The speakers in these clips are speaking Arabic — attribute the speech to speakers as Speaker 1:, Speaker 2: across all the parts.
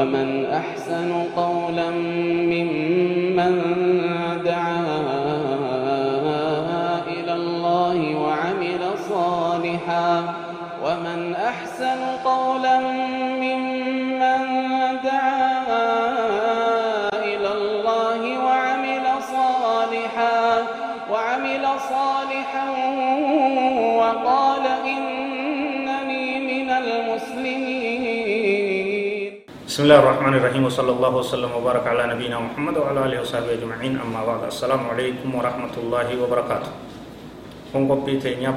Speaker 1: ومن أحسن قولا ممن
Speaker 2: بسم الله الرحمن الرحيم وصلى الله وسلم وبارك على نبينا محمد وعلى اله وصحبه اجمعين اما بعد السلام عليكم ورحمه الله وبركاته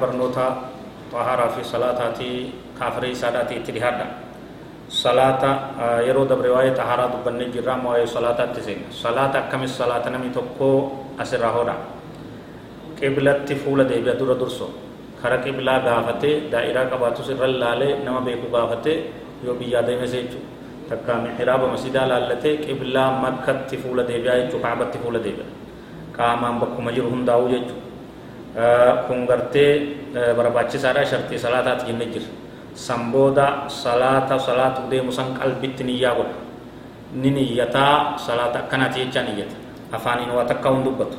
Speaker 2: barnoota xahaaraa fi salaataatii kaafirii saadhaatii itti dhihaadha salaata yeroo dabre waa'ee xahaaraa dubbannee jirra amma waa'ee salaataatti seena salaata akkamis salaata namni tokko asirraa hodha qiblatti fuula deebi'a dura durso kara qiblaa gaafatee daa'iraa qabaatus irra laalee nama beeku gaafatee yoo biyyaa deemes jechuudha takka mihraaba masidaa laallatee qiblaa makkatti fuula deebi'aa jechuu kaabatti fuula deebi'a qaamaan bakkuma jiru hundaa'uu jechuu kun gartee barbaachisaadha shartii salaataati jenne jira san booda salaata salaatuu deemu san qalbitti niyyaa godha ni niyyataa salaata akkanaati jechaa niyyata afaaniin waa takka hun dubbatu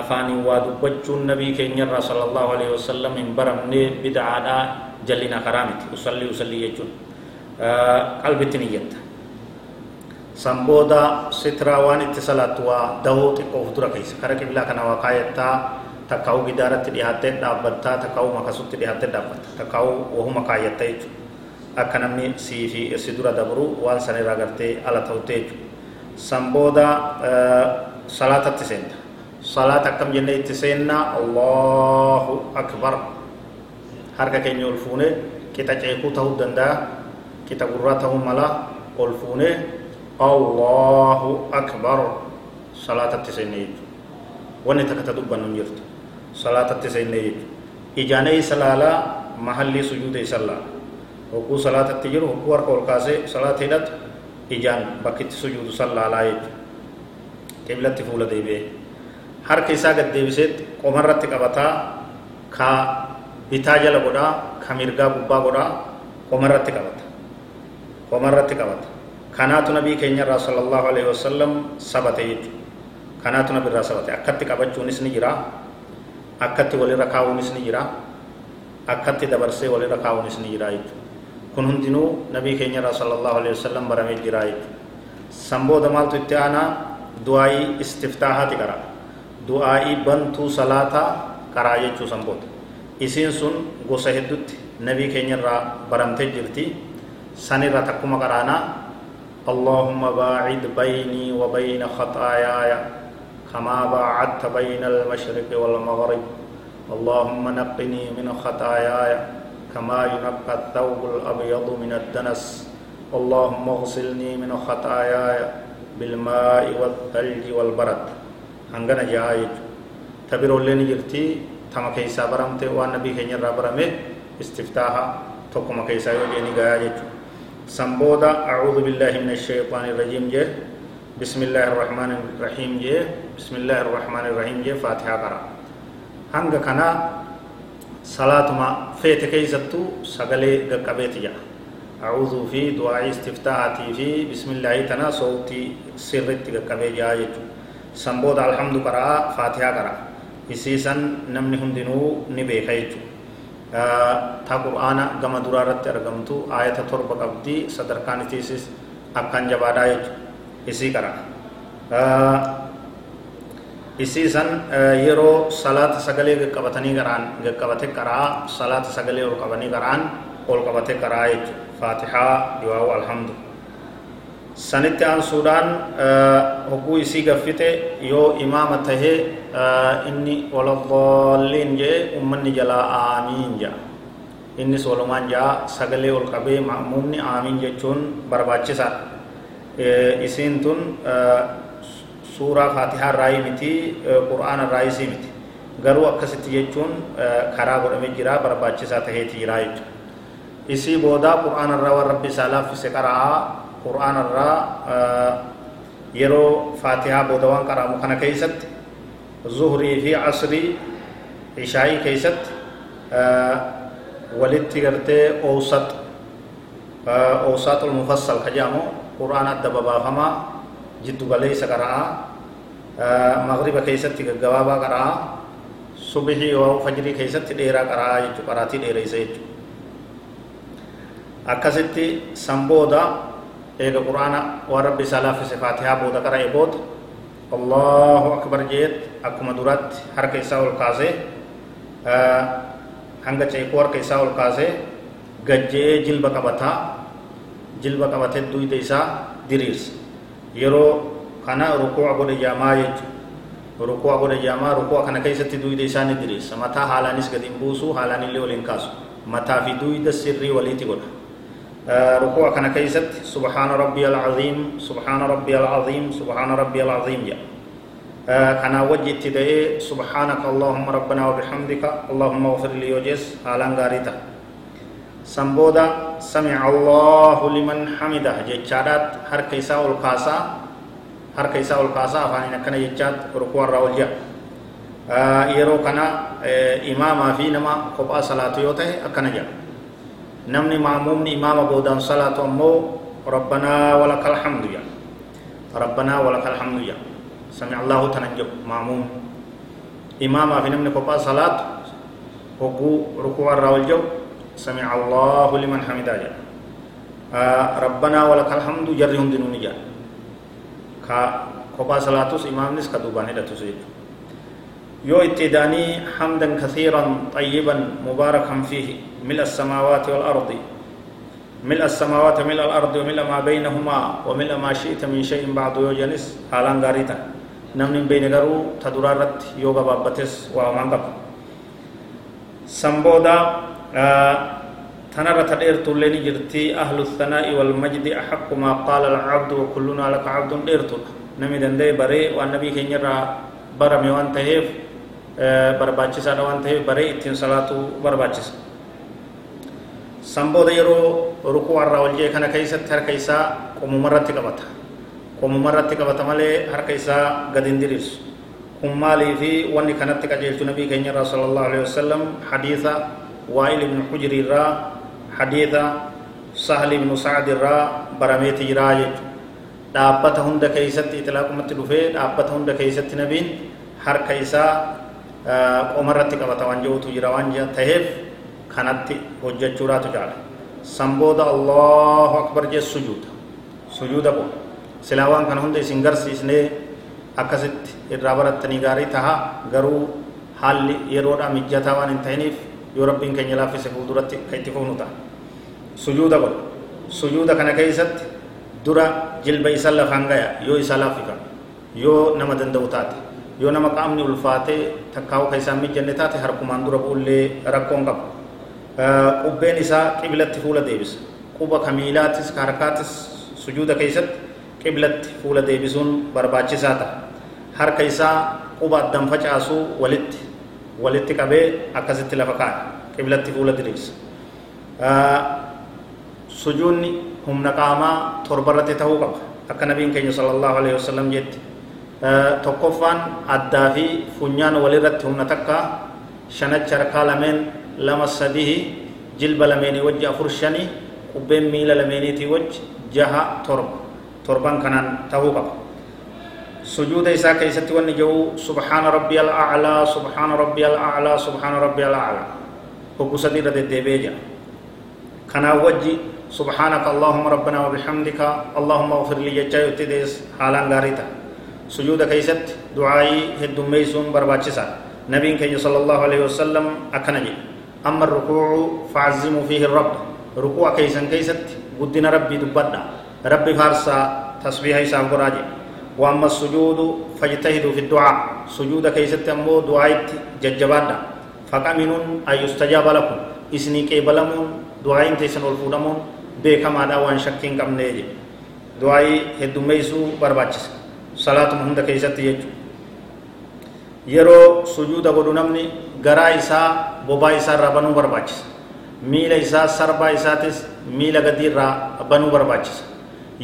Speaker 2: afaaniin waa dubbachuun nabii keenyarraa sallallahu alaihi wasallam hin baramnee bid'aadhaa jallina karaa miti usallii usallii jechuun qalbitti niyyatta san booda sitraa waan itti salaattu waa dahoo xiqqoo futura keessa kara qiblaa kana waa kaayattaa takkaa'u gidaaratti dhiyaattee dhaabbattaa takkaa'u makasutti dhiyaattee dhaabbatta takkaa'u wahuma kaayatta jechuudha akka namni sii fi si dura dabru waan san irraa gartee ala ta'utte jechuudha san booda salaatatti seenta salaata akkam jennee itti seenna allahu akbar harka keenya ol fuune qixa ceekuu ta'uu danda'a kita gurraa ta'uu mala ol fuunee allahu akbar salaatatti seenne jechuudha wanni takka ta dubbannu hin jirtu salaatatti seenne jechuudha ijaanee isa laalaa mahallii sujuuda isa laala hogguu salaatatti jiru hogguu harka ol kaasee salaata hidhatu ijaan bakkitti sujuudu san laalaa jechuudha qiblatti fuula deebi'ee harka isaa gad deebiseetti qomarratti qabataa ka bitaa jala godhaa ka mirgaa gubbaa godhaa qomarratti qabata qomarratti qabata kanaatu nabii keenyarraa sallallahu alaihi wasallam sabate jechuudha kanaatu nabirraa sabate akkatti qabachuunis ni jira akkatti walirra kaa'uunis ni jira akkatti dabarsee walirra kaa'uunis ni jira jechuudha kun hundinuu nabii keenyarraa sallallahu alaihi wasallam baramee jira jechuudha san booda maaltu itti aanaa du'aa'ii istiftaahaati qara du'aa'ii bantuu salaataa qaraa jechuu san booda isiin sun gosa heddutti nabii keenyarraa baramtee jirti sanirra takkuma qaraanaa اللهم باعد بيني وبين خطاياي كما باعدت بين المشرق والمغرب. اللهم نقني من خطاياي كما ينقى الثوب الأبيض من الدنس. اللهم اغسلني من خطاياي بالماء والثلج والبرد. هنغنا جايج تبرو لين جرتي تما كيسا برمته والنبي كينير برمه استفتاحا. تقوم كيسا يوجيني غايج سنبودا أعوذ بالله من الشيطان الرجيم جه. بسم الله الرحمن الرحيم جه. بسم الله الرحمن الرحيم جه. فاتحة قرأ هنگا كنا صلاة ما فيت كيستو سغلي قبيت جا. أعوذ في دعاء استفتاحاتي في بسم الله تنا صوتي سرت قبي جا يجو سنبودا الحمد قرأ فاتحة قرأ hundinuu ni beeka jechuudha ta qur'aana gama duraa irratti argamtu aayata torba qabdi sadarkaan isiisis akkaan jabaadhaa jechuudha isii qara isiisan yeroo salaata sagalee qaqqabatanii qaraan qaqqabate qaraa salaata sagalee ol qabanii qaraan ol qabate qaraa jechuudha faatixaa du'aa'u alhamdu sanitti aansuudhaan hogguu isii gaffite yoo imaama tahee inni waladaalliin jee ummanni jalaa aamiin jaa innis walumaan jaa sagalee ol qabee ma'muumni aamiin jechuun barbaachisaadha isiin tun suuraa faatihaa irraayii miti qur'aana irraayisii miti garuu akkasitti jechuun karaa godhamee jira barbaachisaa taheeti jiraa jechuudha isii boodaa qur'aana irraa waan rabbi isaa laaffise qara'aa qur'aana irraa yeroo faatihaa booda waan qara'amu kana keeysatti zuhrii fi asrii ishaa'ii keeysatti walitti gartee oowsat oowsaatul mufassal ka jedhamu quraana adda babaafamaa jiddu galeessa qara'aa magriba keessatti gaggabaabaa qara'aa subihii yoo fajrii keessatti dheeraa qara'aa jechuu qaraatii dheereysa jechuu akkasitti san booda waan rabbi isaa laaffise faatihaa booda qara'e booda allahu akbar jeet akkuma duratti harka isaa ol kaasee hanga ceekuu harka isaa ol kaasee gajje'ee jilba qabataa jilba qabatee duyda isaa diriirsa yeroo kana rukuu'a godhe jaamaa jechuudha rukuu'a godhe jaamaa rukuu'a kana keessatti duyda isaa ni diriirsa mataa haalaanis gadi hin buusu haalaan illee waliin kaasu mataa fi duyda sirrii waliitti godha ركوع كان كيست سبحان ربي العظيم سبحان ربي العظيم سبحان ربي العظيم. يا. كان وجه تدعي سبحانك اللهم ربنا وبحمدك اللهم اغفر لي وجس حالان غاريتا. سمبودا سمع الله لمن حمده. جچادات هر كيسا والقاسا هر كيسا والقاسا فاني نكنا جچات ركوع راولجا yeroo kana imaamaa fi nama kophaa salaatu yoo ta'e akkana jedha imaama boodaan salaatu ammoo rabbanaa walaka alhamdu ya rabbanaa walaka alhamdu ya sami allahu tanan jedhu maamuum imaamaa fi namni kophaa salaatu hogguu rukuu irraa wal jedhu sami allahu liman hamidaa jedha rabbanaa walaka alhamdu jarri hundinuu ni jedha ka kophaa salaatus imaamnis ka duubaan hidhatus jechuudha يو اتداني حمدا كثيرا طيبا مباركا فيه. ملء السماوات والأرض. ملء السماوات ملء الأرض وملء ما بينهما وملء ما شئت من شيء بعد يوجنس. حالا غاريتا. نمن بين غرو تدرارت يوغا بابتس ومان قب سمبودا تنرى تدير تولين جرتي أهل الثناء والمجد أحق ما قال العبد وكلنا لك عبد ديرتو نمي دندي بري والنبي كنيرا برمي وانتهيف. Barbaachisaadha waan ta'eef baree ittiin salaatu barbaachisa san booda yeroo rukuu irraa ol jee kana keessatti harka isaa qomumarratti qabata qomumarratti qabata malee harka isaa gad hin diriirsu kun maalii fi wanni kanatti qajeelchu nabii keenya irraa sala allahu alehi wasalam hadiisa waa'il ibnu xujri irraa hadiisa sahli ibnu sacd irraa barameeti jiraa jechu dhaabbata hunda keeysatti itilaaqumatti dhufee dhaabbata hunda keeysatti nabiin harka isaa qomarratti qabata waan jiruutu jira waan ta'eef kanatti hojjechuudhaatu jaala san booda allahu akbar jee sujuuda sujuuda bo silaa waan kana hunda isin garsiisnee akkasitti irraa barattanii gaarii taha garuu haalli yeroodha mijataa waan hin ta'iniif yoo rabbiin keenya laaffise fuulduratti ka itti fufnu ta'a sujuuda godha sujuuda kana keessatti dura jilba isa lafaan gaya yoo isa laaffifame yoo nama danda'u taate yoo nama qaamni ulfaatee takkaa'u ka isaan mijjanne taate harkumaan dura buullee rakkoon qaba qubbeen isaa qiblatti fuula deebisa quba kamiilaatis ka harkaatis sujuuda keessatti qiblatti fuula deebisuun barbaachisaa ta'a harka isaa quba addan facaasuu walitti walitti qabee akkasitti lafa kaa'a qiblatti fuula diriirsa sujuudni humna qaamaa torbarratti ta'uu qaba akka nabiin keenya sallallahu alaihi wasallam jetti tokkoffaan addaa fi funyaan walirratti humna takka shanacha harkaa lameen lama sadihi jilba lameenii wajji afur shani qubbeen miila lameeniitii wajji jaha torba torban kanaan tahuu qaba sujuuda isaa keessatti wanni jedhu subhaana rabbi al'aclaa subhaana rabbi al'aclaa subhaana rabbi al'aclaa hoggu sadii irra deddeebi'ee jira kanaan wajji subhaanaka allahumma rabbana wa bihamdika allahumma ghfir li jechaa yotti dees haalaan gaarii ta'a sujuuda keeysatti ducaayii heddummeeysuun barbaachisaa nabiin keenya sala allahu alaihi wasalam akkana jedhe amma rukuucu facazzimuu fiihi rabb rukuu'a keeysan keeysatti guddina rabbii dubbadha rabbi faarsaa tasbiiha isaaf goraa jedhe واما السجود فاجتهدوا في الدعاء سجود كيست امو دعايت ججبادا فقمن ان يستجاب لكم اسني قبلمون دعاين تيسن الفودمون بكما دا وان شكين كم نيجي دعاي هدوميسو برباچس salaatuma hunda keessatti jechuudha yeroo sujuuda godhu namni garaa isaa bobaa isaa irraa banuu barbaachisa miila isaa sarbaa isaatis miila gadii irraa banuu barbaachisa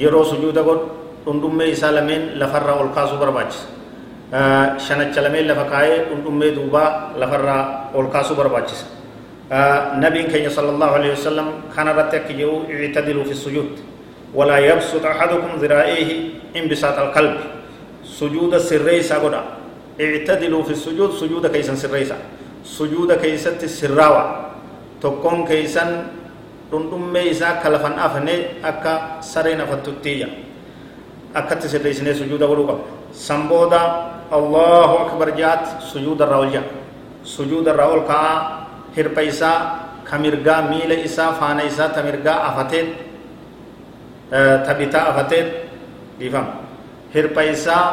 Speaker 2: yeroo sujuuda godhu dhundhummee isaa lameen lafarraa ol kaasuu barbaachisa shanacha lameen lafa kaayee dhundhummee duubaa lafarraa ol kaasuu barbaachisa nabiin keenya sallallahu alaihi wasallam kana irratti akka jedhu ictadiluu fi ولا يبسط أحدكم ذرائيه انبساط القلب سجود السريسة قد اعتدلوا في السجود سجود كيسا سريسة سجود كيسة السراوة تكون كيسا dhundhummee isaa akka lafan afne akka saree nafattuttiiyya akkatti sirreessinee sujuuda godhuu qabna san booda allahu akbar jaat sujuuda irraa ol jaa sujuuda irraa ol ka'aa hirpa isaa ka mirgaa miila isaa faana isaa ta mirgaa afateet ta bitaa afateet dhiifama hirpa isaa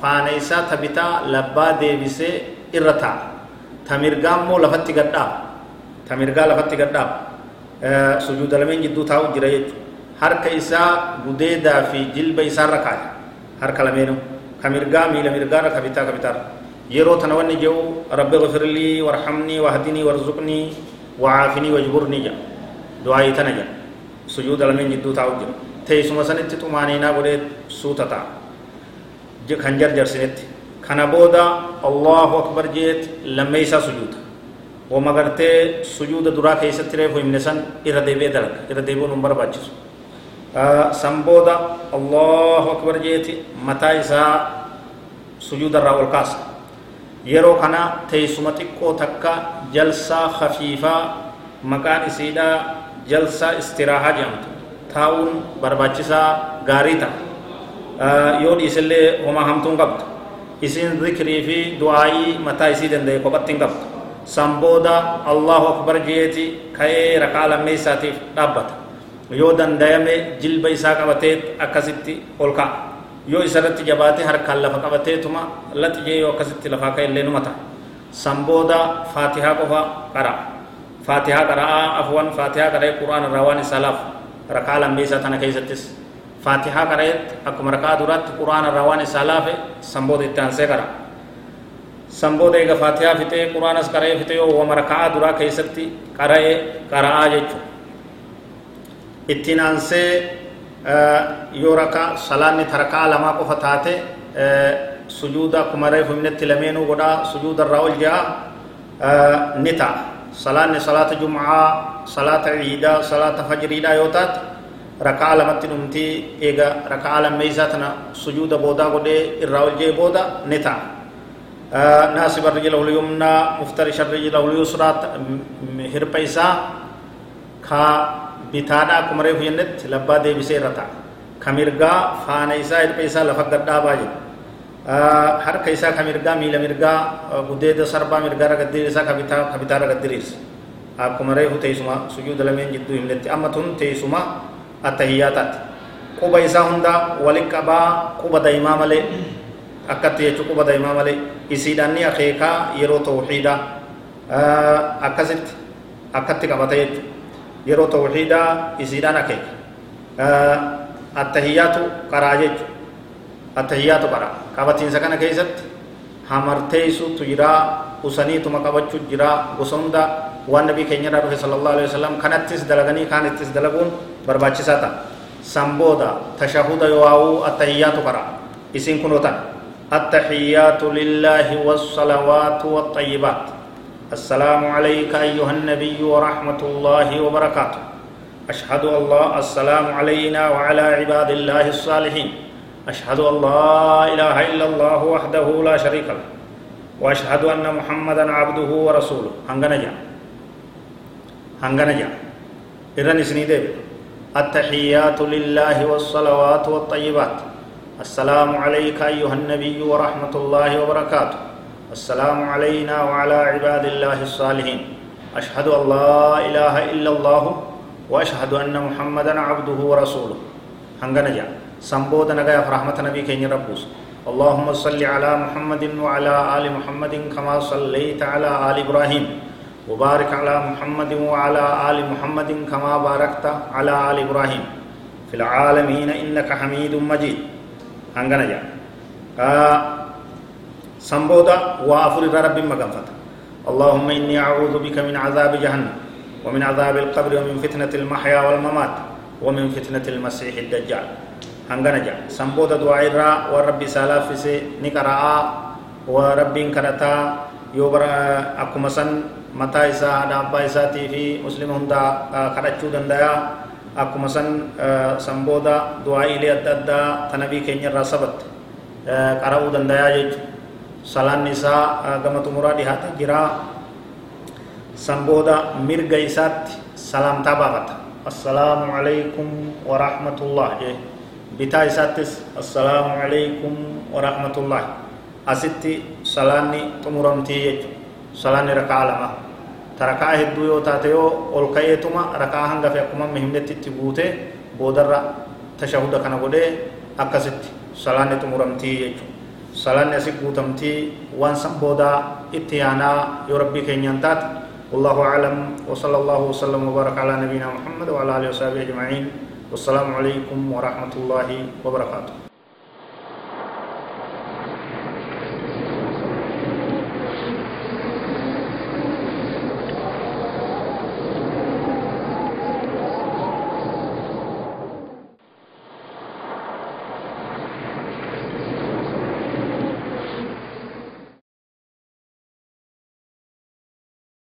Speaker 2: faana isaa ta bitaa labbaa deebisee irra taa'a ta mirgaa immoo lafatti gadhaaba ta mirgaa lafatti gadhaaba sujuuda lameen jidduu taa'u jira jechuudha harka isaa gudeedaa fi jilba isaarra kaaya harka lameenu ka mirgaa miila mirgaarra ka bitaa ka bitaarra yeroo tana wanni jedhu rabbi gfirlii warhamnii wahdinii warzuqnii wacaafini wajburnii jedha du'aayii tana jedha sujuuda lameen jidduu taa'u jira teessuma sanitti xumaaniinaa godhee suuta ta'a kan jarjarsinetti kana booda allahu akbar jeet lammeeysaa sujuuda wama gartee sujuuda duraa keessatti reefu himne san irra deebi'ee dalaga irra deebi'uun hin barbaachisu san booda allahu akbar jeeti mataa isaa sujuuda irraa ol kaasa yeroo kana teessuma xiqqoo takka jalsaa khafiifaa maqaan isiidhaa jalsaa istiraahaa jedhamtu taa'uun barbaachisaa gaarii ta'a yoo dhiisillee homaa hamtuun qabdu isin zikrii fi du'aayii mataa isii danda'e kophatti hin qabdu sanbooda allahu akbar jeeti ka'ee rakaa lammeessaatiif dhaabbata yoo dandayame jilba isaa qabatee akkasitti ol ka'a yoo isarratti jabaate harkaan lafa qabateetuma lati jee yoo akkasitti lafaa ka'e illee numa ta'a sanbooda faatihaa qofa qara'a faatihaa qara'aa afwan faatihaa qara'ee quraan irraa waan isaa laaf rakaa lammeessaa tana keessattis faatihaa qara'eet akkuma rakaa duraatti quraan irraa waan isaa laafe sanbooda itti aansee qara'a sanbooda eega faatihaa fixee quraanas qara'ee fixee yoo wama raka'aa duraa keessatti qara'ee qara'aa jechuudha ittiin aansee yoo rakaa salaanni tarakaa lamaa qofa taate sujuuda akkuma reefu himnetti lameenuu godhaa sujuuda irraa ol ja'a ni ta'a salaanni salaata jum'aa salaata ciidaa salaata fajriidhaa yoo taate rakaa lamatti dhumtii eega rakaa lammeeysaa tana sujuuda boodaa godhee irraa ol jee booda ni ta'a ناصب رجله اليمنى مفترش رجله اليسرى هرب إساء كا بتادا كمره ينت لبا دي بسيرتا كمرغا فانا إساء هرب إساء لفقد دابا جد harka isaa ka mirgaa miila mirgaa gudeeda sarbaa mirgaara gaddiirisaa ka bitaara gaddiriirsa akkuma reefu teessuma sujuuda lameen jidduu himnetti amma tun teessuma attahiyyaataatti quba isaa hunda wali qabaa quba daa'imaa malee akkatti jechuu quba daa'imaa malee isiidhaan ni akeekaa yeroo tawxiidhaa akkasitti akkatti qabata jechuudha yeroo tawxiidhaa isiidhaan akeeka attahiyyaatu qaraa jechuudha attahiyyaatu qaraa qabatiinsa kana keessatti hamarteessutu jiraa usaniituma qabachuu jiraa gosa hunda waan nabii keenyarraa dhufe sallallahu alaihi wasallam kanattis dalaganii kaanittis dalaguun barbaachisaa ta'a san booda tashahuda yoo attahiyyaatu qaraa isiin kunoo tana التحيات لله والصلوات والطيبات السلام عليك أيها النبي ورحمة الله وبركاته أشهد الله السلام علينا وعلى عباد الله الصالحين أشهد أن لا إله إلا الله وحده لا شريك له وأشهد أن محمدا عبده ورسوله هنغنجا هنغنجا إذن سنيدي التحيات لله والصلوات والطيبات السلام عليك أيها النبي ورحمة الله وبركاته السلام علينا وعلى عباد الله الصالحين أشهد أن لا إله إلا الله وأشهد أن محمدا عبده ورسوله هنغنا جاء سنبود نغايا فرحمة نبي كين ربوس اللهم صل على محمد وعلى آل محمد كما صليت على آل إبراهيم وبارك على محمد وعلى آل محمد كما باركت على آل إبراهيم. في العالمين إنك حميد مجيد. sanbooda waa afur irraa rabbiin maganfata اللهم إني أعوذ بك من عذاب جهنم ومن عذاب القبر ومن فتنة المحيا والممات ومن فتنة المسيح الدجال هنغنا جا سنبودا دعاء را وربي سالا فيسي نقرأ وربي كرتا يوبر أكما mataa isaa aadaa abbaa muslim fi muslima hundaa ah, kadhachuu danda'a akkuma san ah, san booda du'aa'ilee adda addaa tanabii keenya irraa sabatte qara'uu ah, danda'a jechuudha salaanni isaa gama xumuraa dhihaata jira san Mir mirga isaatti salaamtaa baafata assalaamu alaykum warahmatullah jee bitaa isaattis assalaamu alaykum warahmatullah asitti salaanni xumuramtii jechuudha salaanni rakaa lama tarakaa hedduu yoo taate yoo ol ka'eetuma rakaa hanga fe akkuma himnetti itti guute boodarra tashahuda kana godhee akkasitti salaanni xumuramtii jechuudha salaanni asi guutamtii waan san boodaa itti yaanaa yoo rabbii keenyaan taate والله أعلم وصلى الله وسلم وبارك على نبينا محمد وعلى آله وصحبه أجمعين والسلام عليكم ورحمة الله وبركاته